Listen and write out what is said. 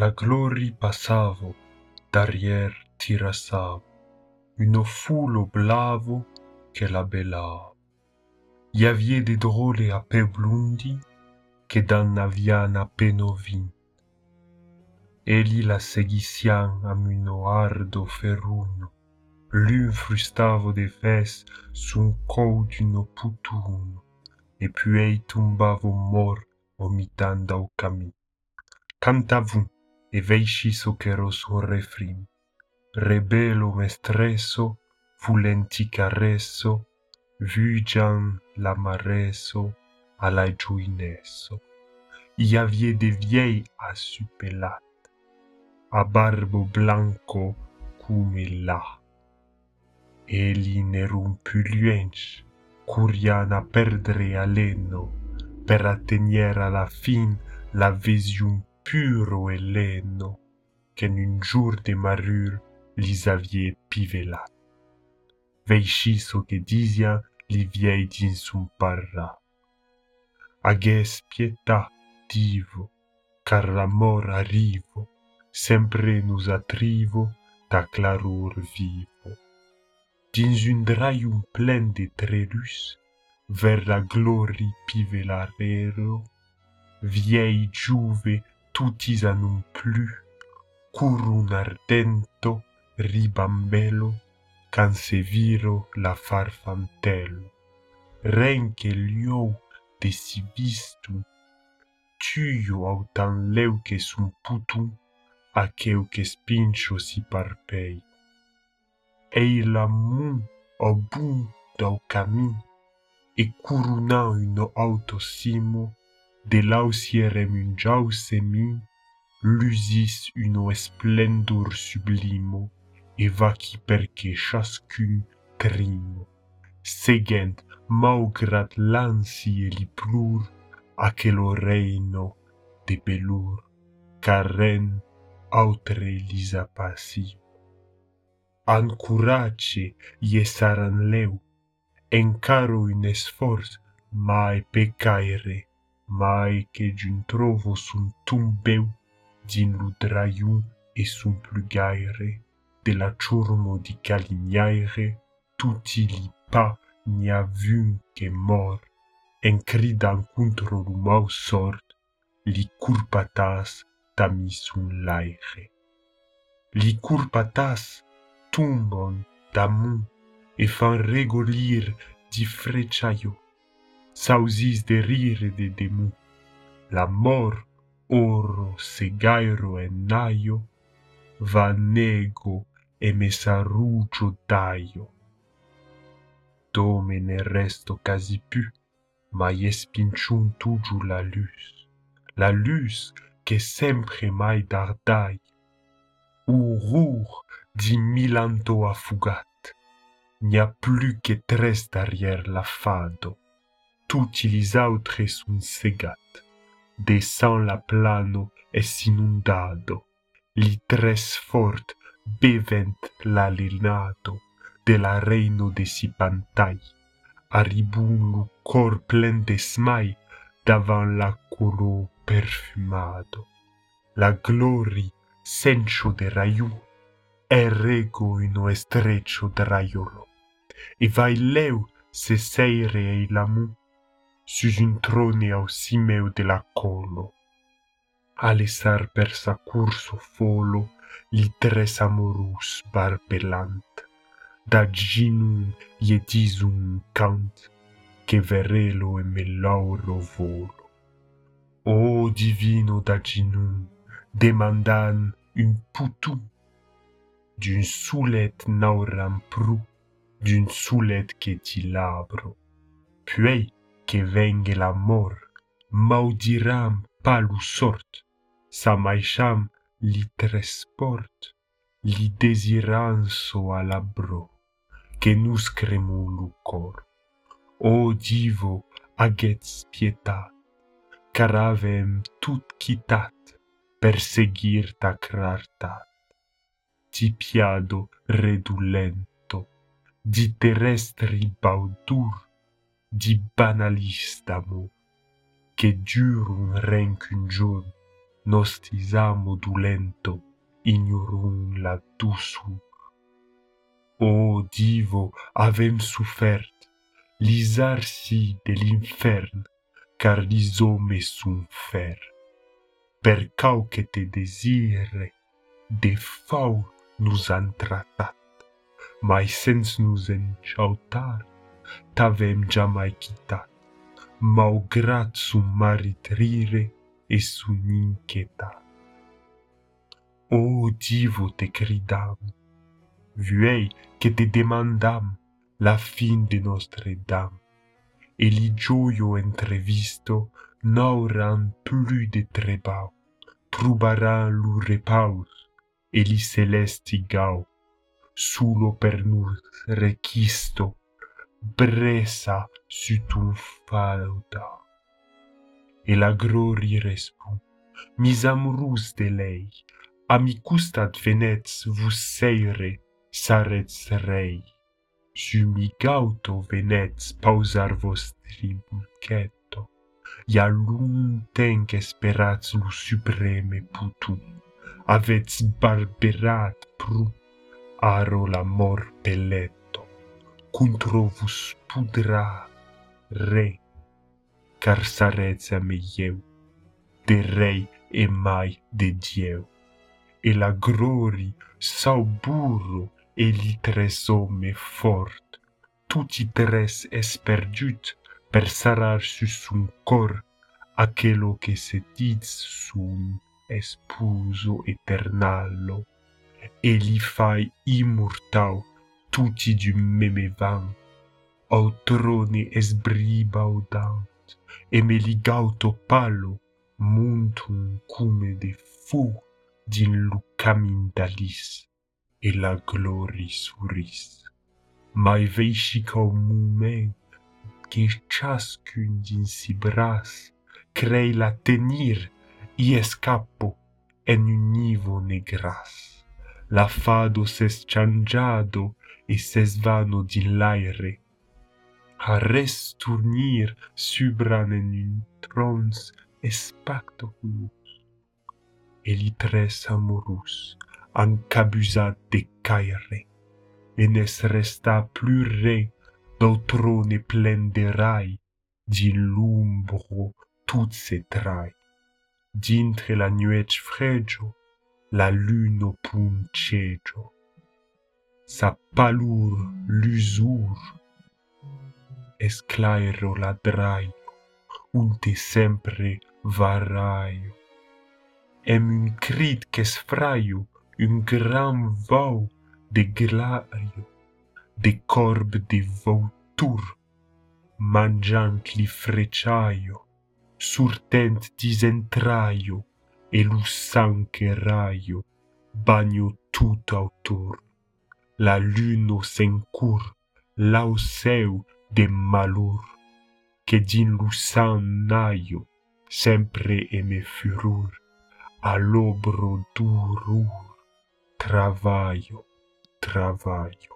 la glorie passavo derrière tirassavo une foule blavo che la belava y avait des drôles à e peu blondins que dans n'avian à peine ovins elli la seguissian amb un ardo ferruno l'un frustavo des fesses son cou d'une potune et puis ei tombavo mort au mitan dau camí cantavum e vescis ocheros horrefrim. Rebelo mestreso, fulenti caresso, vygiam lamareso, alla giuinesso. Iavie de viei a supelat, a barbo blanco cume là. Eline rumpuluens, curian a perdere aleno, per attenier alla fin la visium puro Eleno che in un jour de marure les aviez pivé là. Veisci disia li viei din sun divo, car l'amor arrivo, sempre nous atrivo ta clarur vivo. Din un draium plen de trerus, vers la glorie pivelarero, viei giove tutis a non plus curun ardento ribambello canseviro la farfantello renque liou de civistum tuio autan leuque sunt putum aqueuques pinchos hiparpei eila mun obun dau camin e curunau in autosimo de l'ausière mungiau semin, l'usis uno esplendor sublimo, e va qui perché chascun crimo. Seguent, maugrat l'ansi e li plur, aquel reino de pelur, carren autre lisa passi. Ancurace ie saran leu, encaro un esforç, mai e pecaire, mai che dintr-o sunt tumbeu din Ludraiu e sunt plugaire de la ciurmă di Caliniaire, tutti li pa ne-a che mor, în crida încontro lu mau sort, li curpatas tamis un laire. Li curpatas tumbon damun e fan regolir di frecciaio sausis de rire de demu, la mor oro segairo e naio, va nego e messaruggio daio. Dome ne resto quasi pu, ma espinciun tugiu la luz, la luz che sempre mai dardai, urur di milanto affugat, n'y a plus que tres derrière la fado, tutti gli altri sono segati. Desan la plano e s'inundado. Li tres fort bevent l'alinato della reino de Sipantai. Arribun lo cor plen de smai davant la colo perfumato. La glori sencio de raiu e rego in o estrecio draiolo. E vai leu se seire e l'amu sus un trone ausimeu de la colo. Alesar persa curso folo, li tres amorus barbelant, da ginum iedisum cant, che verelo e me lauro volo. O divino da ginum, demandan un putum, d'un sulet nauram pru, d'un sulet che ti labro, puei que venga el amor, maugiram palusort, sa maisham li tresport, li deziranso alabro, que nus cremul lucor. O divo, agheți pietat, car avem tut chitat, perseghirta crartat. Ti piado redulento, di terrestri baudur, di banalist d'amor que dure un ren qu'un jorn nostis amo dolento ignorun la dosur. O oh, divo, avem sofert l'isar si de l'infern car lis homes son fer. Per cau que te desire de fau nos han tratat mai sens nos enchautar tavem jamaikita maugratu maritrire esuninketa ô divo te cridam vuei che te demandam la fin de nostre dame e li gioio entrevisto n'auran plus de trebau, Trubaran lu repaus e li celesti gau sulo per nus requisto bressa su ton falda. E la glorie răspund, mis amorus de lei, amicustat venets vos seire, sarets rei. Su migauto venets pausar vostri bulcheto, ia luntenc esperats lu supreme putu, avets barberat pru aro la mor pelet controvus pudra re, car sareza de rei e mai de dieu E la glori sau burro e li tres ome fort, tutti tres espergiut per sarar sus un cor aquello che se diz sun espuso eternallo, e li fai immortau tutti de memevant, autrone esbribaudant, e meligauto palo muntum cume de fu din lucamin dalis, e la glori suris. Mai veicica mumen, che ciascun din si bras, crei la tenir, i escapo en univo negras. La fado ses changiado, et s'esvano di l'aere, a resturnir subranenintrons spectaculus, elitres amorus, ancabusa decaere, et ne resta plus re, d'autro ne plenderai, di l'umbro tout se trai. Dintre la nuage fregio, la lune punceggio, sa palour l'usur esclairo la draio un te sempre varraio em un crit qu'es fraio un gran vau de glaio de corb de vautur mangiant li frecciaio surtent disentraio e lo sangue raio bagno tutto autorno. la luno s'encourt là au seuil de malour, que d'un lutin naïf sempre aimait fureur à l'aube douloureuse travaille travaille